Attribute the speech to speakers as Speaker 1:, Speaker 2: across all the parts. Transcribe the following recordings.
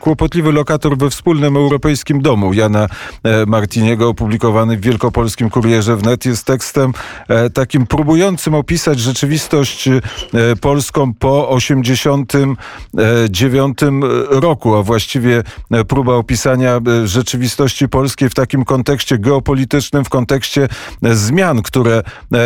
Speaker 1: Kłopotliwy lokator we wspólnym europejskim domu Jana e, Martiniego, opublikowany w Wielkopolskim Kurierze Wnet, jest tekstem e, takim próbującym opisać rzeczywistość e, polską po 89 roku, a właściwie próba opisania rzeczywistości polskiej w takim kontekście geopolitycznym, w kontekście zmian, które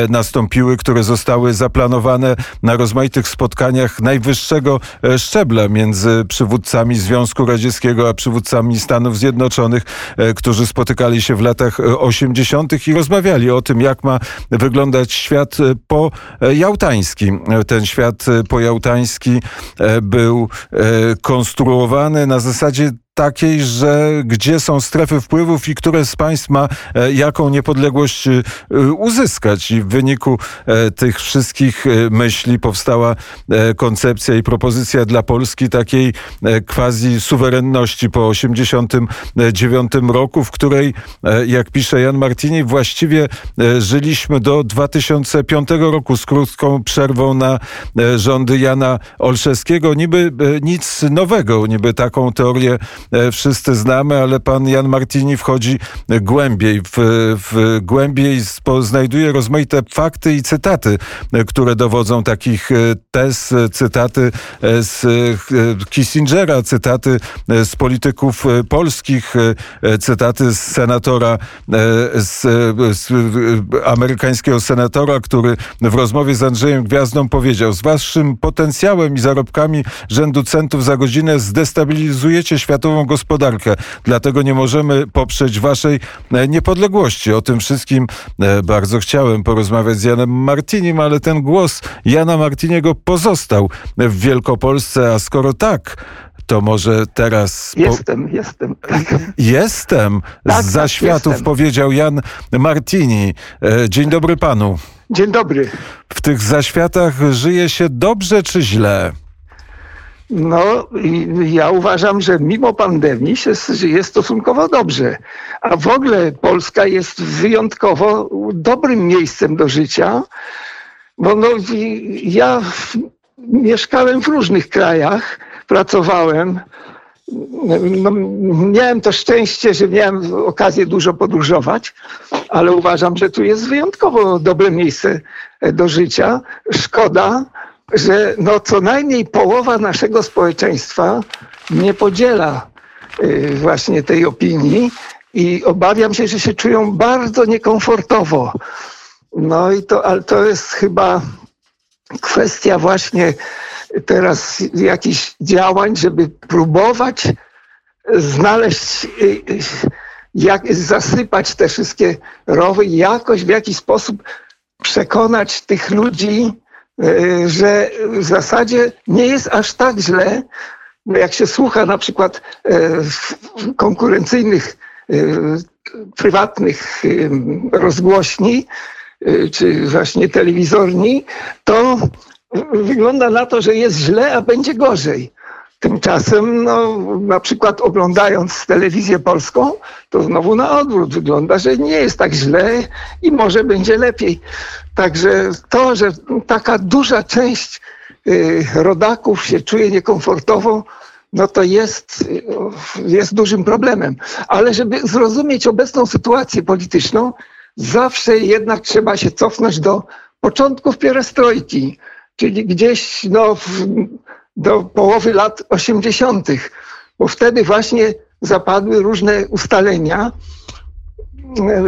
Speaker 1: nastąpiły, które zostały zaplanowane na rozmaitych spotkaniach najwyższego szczebla między przywódcami Związku Związku Radzieckiego, a przywódcami Stanów Zjednoczonych, e, którzy spotykali się w latach 80. E, i rozmawiali o tym, jak ma wyglądać świat e, pojałtański. Ten świat pojałtański był konstruowany na zasadzie takiej, że gdzie są strefy wpływów i które z państw ma e, jaką niepodległość e, uzyskać. I w wyniku e, tych wszystkich myśli powstała koncepcja i propozycja dla Polski takiej quasi suwerenności po 89 roku, w której, jak pisze Jan Martini, właściwie żyliśmy do 2005 roku z krótką przerwą na rządy Jana Olszewskiego. Niby nic nowego, niby taką teorię wszyscy znamy, ale pan Jan Martini wchodzi głębiej, w, w głębiej znajduje rozmaite fakty i cytaty, e, które dowodzą takich e, tez, cytaty z Kissingera, cytaty z polityków polskich, cytaty z senatora, z, z amerykańskiego senatora, który w rozmowie z Andrzejem Gwiazdą powiedział, z waszym potencjałem i zarobkami rzędu centów za godzinę zdestabilizujecie światową gospodarkę. Dlatego nie możemy poprzeć waszej e, niepodległości. O tym wszystkim e, bardzo chciałem porozmawiać z Janem Martinim, ale ten głos Jana Martiniego pozostał w Wielkopolsce, a skoro tak, to może teraz.
Speaker 2: Jestem, po... jestem.
Speaker 1: Jestem. Tak, Z zaświatów tak, powiedział Jan Martini. E, dzień dobry panu.
Speaker 2: Dzień dobry.
Speaker 1: W tych zaświatach żyje się dobrze czy źle?
Speaker 2: No, ja uważam, że mimo pandemii się żyje stosunkowo dobrze. A w ogóle Polska jest wyjątkowo dobrym miejscem do życia, bo no, ja mieszkałem w różnych krajach, pracowałem. No, miałem to szczęście, że miałem okazję dużo podróżować, ale uważam, że tu jest wyjątkowo dobre miejsce do życia. Szkoda, że no co najmniej połowa naszego społeczeństwa nie podziela y, właśnie tej opinii i obawiam się, że się czują bardzo niekomfortowo. No i to, ale to jest chyba kwestia właśnie teraz jakichś działań, żeby próbować znaleźć, y, y, jak zasypać te wszystkie rowy i jakoś w jakiś sposób przekonać tych ludzi, że w zasadzie nie jest aż tak źle, jak się słucha na przykład e, konkurencyjnych e, prywatnych rozgłośni czy właśnie telewizorni, to wygląda na to, że jest źle, a będzie gorzej. Tymczasem, no, na przykład oglądając telewizję polską, to znowu na odwrót wygląda, że nie jest tak źle i może będzie lepiej. Także to, że taka duża część y, rodaków się czuje niekomfortowo, no to jest, y, jest dużym problemem. Ale żeby zrozumieć obecną sytuację polityczną, zawsze jednak trzeba się cofnąć do początków pierestrojki, czyli gdzieś no, do połowy lat 80., bo wtedy właśnie zapadły różne ustalenia, e,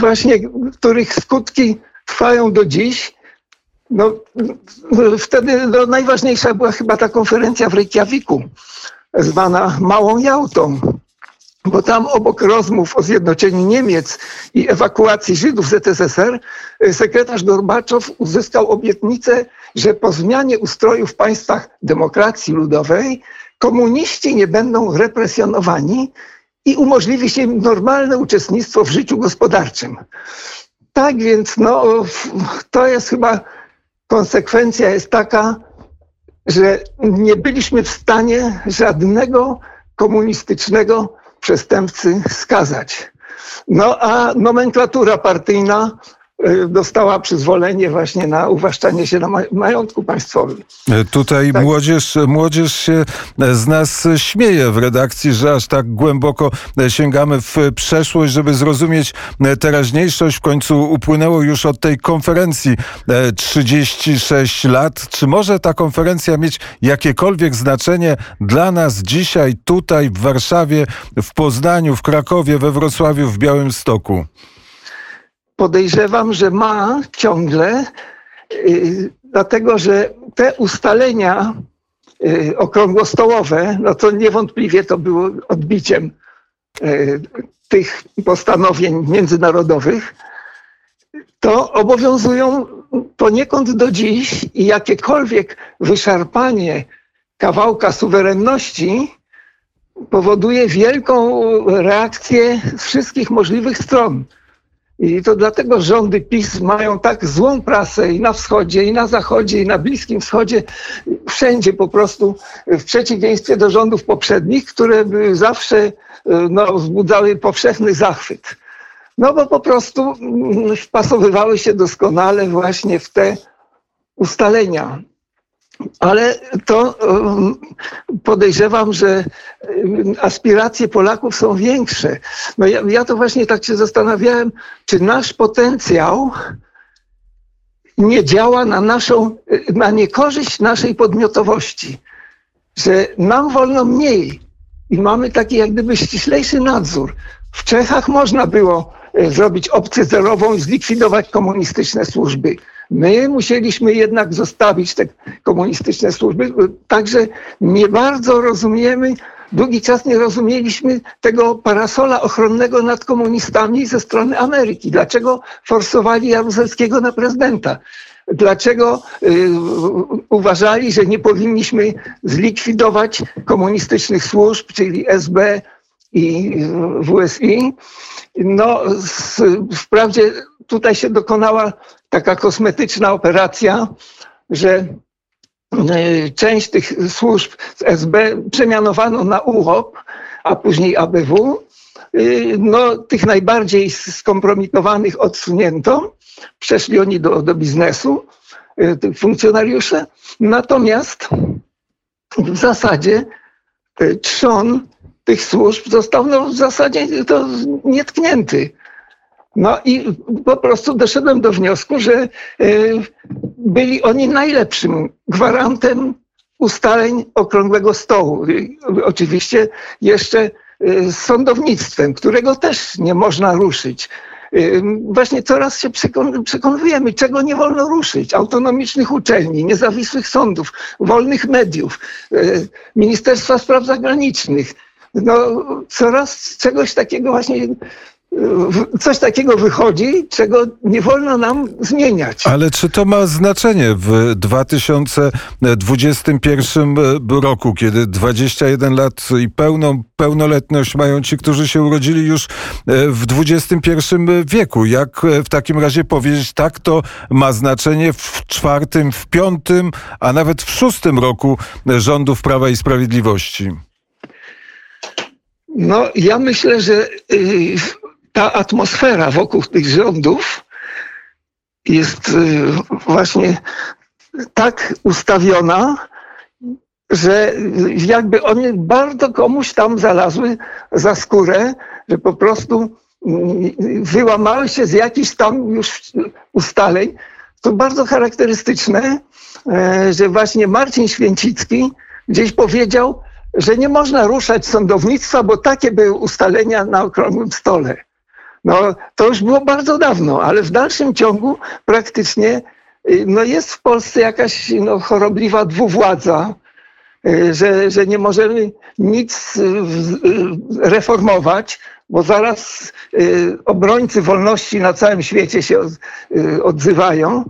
Speaker 2: właśnie których skutki trwają do dziś. No, wtedy no, najważniejsza była chyba ta konferencja w Reykjaviku, zwana Małą Jałtą, bo tam obok rozmów o zjednoczeniu Niemiec i ewakuacji Żydów z ZSSR, sekretarz Gorbaczow uzyskał obietnicę, że po zmianie ustroju w państwach demokracji ludowej komuniści nie będą represjonowani i umożliwi się im normalne uczestnictwo w życiu gospodarczym. Tak więc no, to jest chyba konsekwencja jest taka, że nie byliśmy w stanie żadnego komunistycznego przestępcy skazać. No a nomenklatura partyjna dostała przyzwolenie właśnie na uwłaszczanie się na majątku państwowym.
Speaker 1: E, tutaj tak. młodzież, młodzież się z nas śmieje w redakcji, że aż tak głęboko sięgamy w przeszłość, żeby zrozumieć teraźniejszość. W końcu upłynęło już od tej konferencji 36 lat. Czy może ta konferencja mieć jakiekolwiek znaczenie dla nas dzisiaj, tutaj w Warszawie, w Poznaniu, w Krakowie, we Wrocławiu, w Białymstoku?
Speaker 2: Podejrzewam, że ma ciągle, y, dlatego że te ustalenia y, okrągłostołowe, no to niewątpliwie to było odbiciem y, tych postanowień międzynarodowych, to obowiązują poniekąd do dziś i jakiekolwiek wyszarpanie kawałka suwerenności powoduje wielką reakcję z wszystkich możliwych stron. I to dlatego rządy PiS mają tak złą prasę i na wschodzie, i na zachodzie, i na Bliskim Wschodzie, wszędzie po prostu, w przeciwieństwie do rządów poprzednich, które zawsze no, wzbudzały powszechny zachwyt. No bo po prostu mm, wpasowywały się doskonale właśnie w te ustalenia ale to podejrzewam, że aspiracje Polaków są większe. No ja, ja to właśnie tak się zastanawiałem, czy nasz potencjał nie działa na naszą, na niekorzyść naszej podmiotowości, że nam wolno mniej i mamy taki jak gdyby ściślejszy nadzór. W Czechach można było e, zrobić opcję zerową i zlikwidować komunistyczne służby. My musieliśmy jednak zostawić te komunistyczne służby, także nie bardzo rozumiemy, długi czas nie rozumieliśmy tego parasola ochronnego nad komunistami ze strony Ameryki. Dlaczego forsowali Jaruzelskiego na prezydenta? Dlaczego y, uważali, że nie powinniśmy zlikwidować komunistycznych służb, czyli SB i WSI? No, wprawdzie tutaj się dokonała taka kosmetyczna operacja, że e, część tych służb z SB przemianowano na UOP, a później ABW. E, no, tych najbardziej skompromitowanych odsunięto. Przeszli oni do, do biznesu, e, tych funkcjonariusze. Natomiast w zasadzie trzon tych służb został no, w zasadzie to nietknięty. No i po prostu doszedłem do wniosku, że e, byli oni najlepszym gwarantem ustaleń okrągłego stołu. Oczywiście jeszcze e, z sądownictwem, którego też nie można ruszyć. E, właśnie coraz się przekonujemy, czego nie wolno ruszyć. Autonomicznych uczelni, niezawisłych sądów, wolnych mediów, Ministerstwa Spraw Zagranicznych. No, coraz czegoś takiego właśnie coś takiego wychodzi, czego nie wolno nam zmieniać.
Speaker 1: Ale czy to ma znaczenie w 2021 roku, kiedy 21 lat i pełną pełnoletność mają ci, którzy się urodzili już w XXI wieku? Jak w takim razie powiedzieć, tak to ma znaczenie w czwartym, w piątym, a nawet w szóstym roku rządów Prawa i Sprawiedliwości?
Speaker 2: No, ja myślę, że y, ta atmosfera wokół tych rządów jest y, właśnie tak ustawiona, że jakby one bardzo komuś tam zalazły za skórę, że po prostu mm, wyłamały się z jakichś tam już ustaleń. To bardzo charakterystyczne, e, że właśnie Marcin Święcicki gdzieś powiedział, że nie można ruszać sądownictwa, bo takie były ustalenia na okrągłym stole. No, to już było bardzo dawno, ale w dalszym ciągu praktycznie y, no, jest w Polsce jakaś no, chorobliwa dwuwładza, y, że, że nie możemy nic y, reformować, bo zaraz obrońcy wolności na całym świecie się odzywają.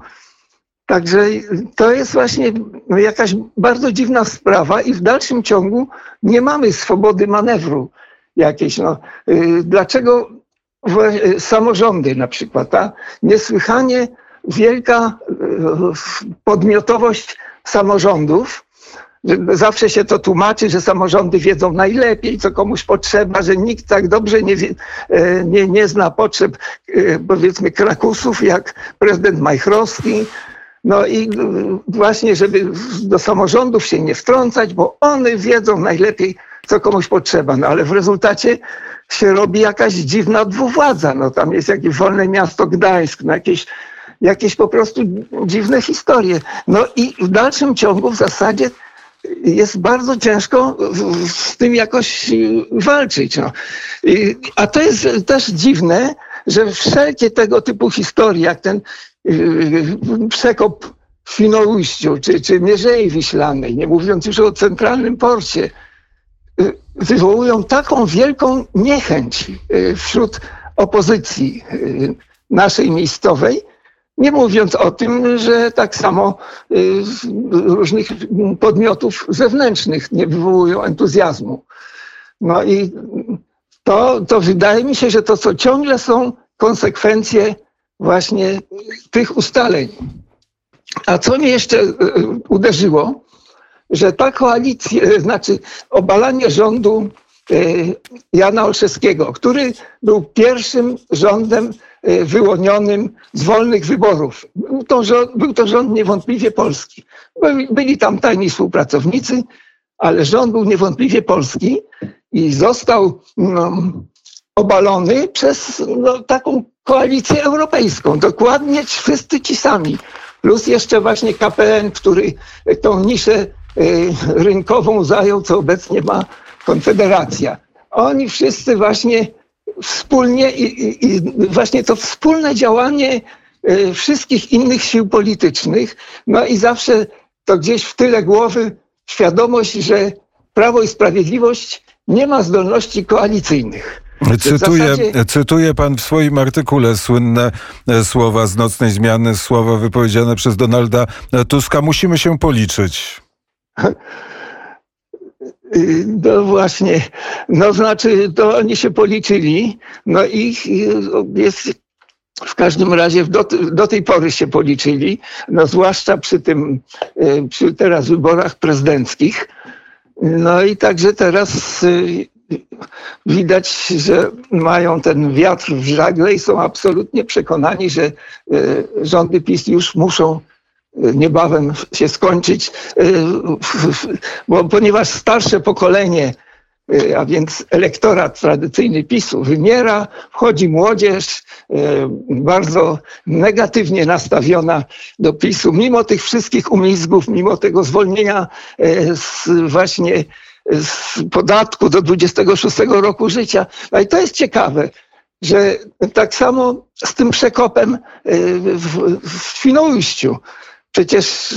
Speaker 2: Także to jest właśnie no, jakaś bardzo dziwna sprawa i w dalszym ciągu nie mamy swobody manewru jakiejś. No, dlaczego samorządy na przykład, ta niesłychanie wielka y, podmiotowość samorządów Zawsze się to tłumaczy, że samorządy wiedzą najlepiej, co komuś potrzeba, że nikt tak dobrze nie, wie, e, nie, nie zna potrzeb, e, powiedzmy, Krakusów, jak prezydent Majchrowski. No i właśnie, żeby do samorządów się nie wtrącać, bo one wiedzą najlepiej, co komuś potrzeba. No ale w rezultacie się robi jakaś dziwna dwuwładza. No tam jest jakieś wolne miasto Gdańsk, no jakieś, jakieś po prostu dziwne historie. No i w dalszym ciągu w zasadzie jest bardzo ciężko z tym jakoś walczyć. No. A to jest też dziwne, że wszelkie tego typu historie, jak ten y, przekop w Świnoujściu, czy, czy Mierzei Wiślanej, nie mówiąc już o centralnym porcie, y, wywołują taką wielką niechęć y, wśród opozycji naszej miejscowej, nie mówiąc o tym, że tak samo różnych podmiotów zewnętrznych nie wywołują entuzjazmu. No i to, to wydaje mi się, że to co ciągle są konsekwencje właśnie tych ustaleń. A co mnie jeszcze uderzyło, że ta koalicja, e, znaczy obalanie rządu e, Jana Olszewskiego, który był pierwszym rządem wyłonionym z wolnych wyborów. Był to rząd, był to rząd niewątpliwie polski. Byli tam tajni współpracownicy, ale rząd był niewątpliwie polski i został no, obalony przez no, taką koalicję europejską. Dokładnie wszyscy ci sami. Plus jeszcze właśnie KPN, który tą niszę rynkową zajął, co obecnie ma Konfederacja. Oni wszyscy właśnie wspólnie i, i, i właśnie to wspólne działanie y, wszystkich innych sił politycznych, no i zawsze to gdzieś w tyle głowy świadomość, że Prawo i Sprawiedliwość nie ma zdolności koalicyjnych.
Speaker 1: Cytuje, zasadzie... cytuje pan w swoim artykule słynne e, słowa z nocnej zmiany, słowa wypowiedziane przez Donalda Tuska. Musimy się policzyć.
Speaker 2: No właśnie, no znaczy, to oni się policzyli, no i jest w każdym razie do, do, tej pory się policzyli, no zwłaszcza przy tym, e, przy teraz wyborach prezydenckich. No i także teraz y, widać, że mają ten wiatr w żagle i są absolutnie przekonani, że e, rządy PiS już muszą niebawem się skończyć, e, bo ponieważ starsze pokolenie, a więc elektorat tradycyjny PiSu wymiera, wchodzi młodzież bardzo negatywnie nastawiona do PiSu, mimo tych wszystkich umizgów, mimo tego zwolnienia z właśnie z podatku do 26 roku życia. No i to jest ciekawe, że tak samo z tym przekopem y, w, w Świnoujściu. Przecież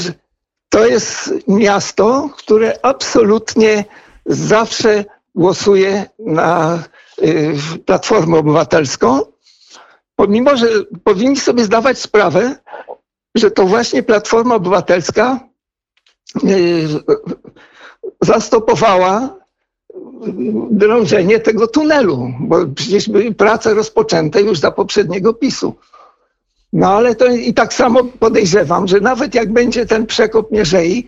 Speaker 2: to jest miasto, które absolutnie zawsze głosuje na y, Platformę Obywatelską, pomimo że powinni sobie zdawać sprawę, że to właśnie Platforma Obywatelska y, zastopowała drążenie tego tunelu, bo przecież były prace rozpoczęte już za poprzedniego PiSu. No ale to i tak samo podejrzewam, że nawet jak będzie ten przekop Mierzei,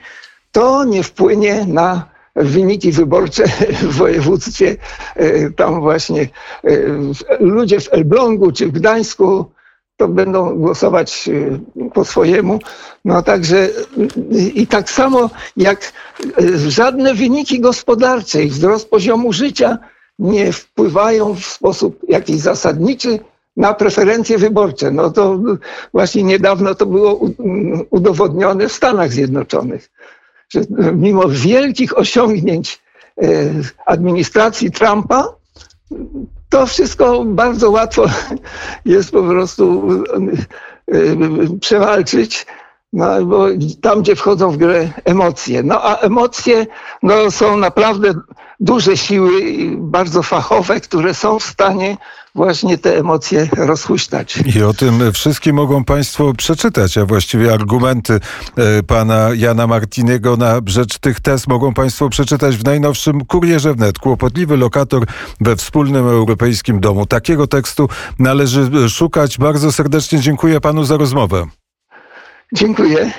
Speaker 2: to nie wpłynie na wyniki wyborcze w województwie. E, tam właśnie e, ludzie w Elblągu czy w Gdańsku to będą głosować y, po swojemu. No także i tak samo jak żadne wyniki gospodarcze i wzrost poziomu życia nie wpływają w sposób jakiś zasadniczy na preferencje wyborcze. No to właśnie niedawno to było udowodnione w Stanach Zjednoczonych, że mimo wielkich osiągnięć y, administracji Trumpa, to wszystko bardzo łatwo jest po prostu e, e, przewalczyć. No, bo tam, gdzie wchodzą w grę emocje. No a emocje no, są naprawdę duże siły, bardzo fachowe, które są w stanie właśnie te emocje rozhuśtać.
Speaker 1: I o tym wszystkim mogą Państwo przeczytać, a właściwie argumenty e, pana Jana Martiniego na rzecz tych tez mogą Państwo przeczytać w najnowszym Kurierze Wnet. Kłopotliwy lokator we wspólnym europejskim domu. Takiego tekstu należy szukać. Bardzo serdecznie dziękuję Panu za rozmowę.
Speaker 2: Dziękuję.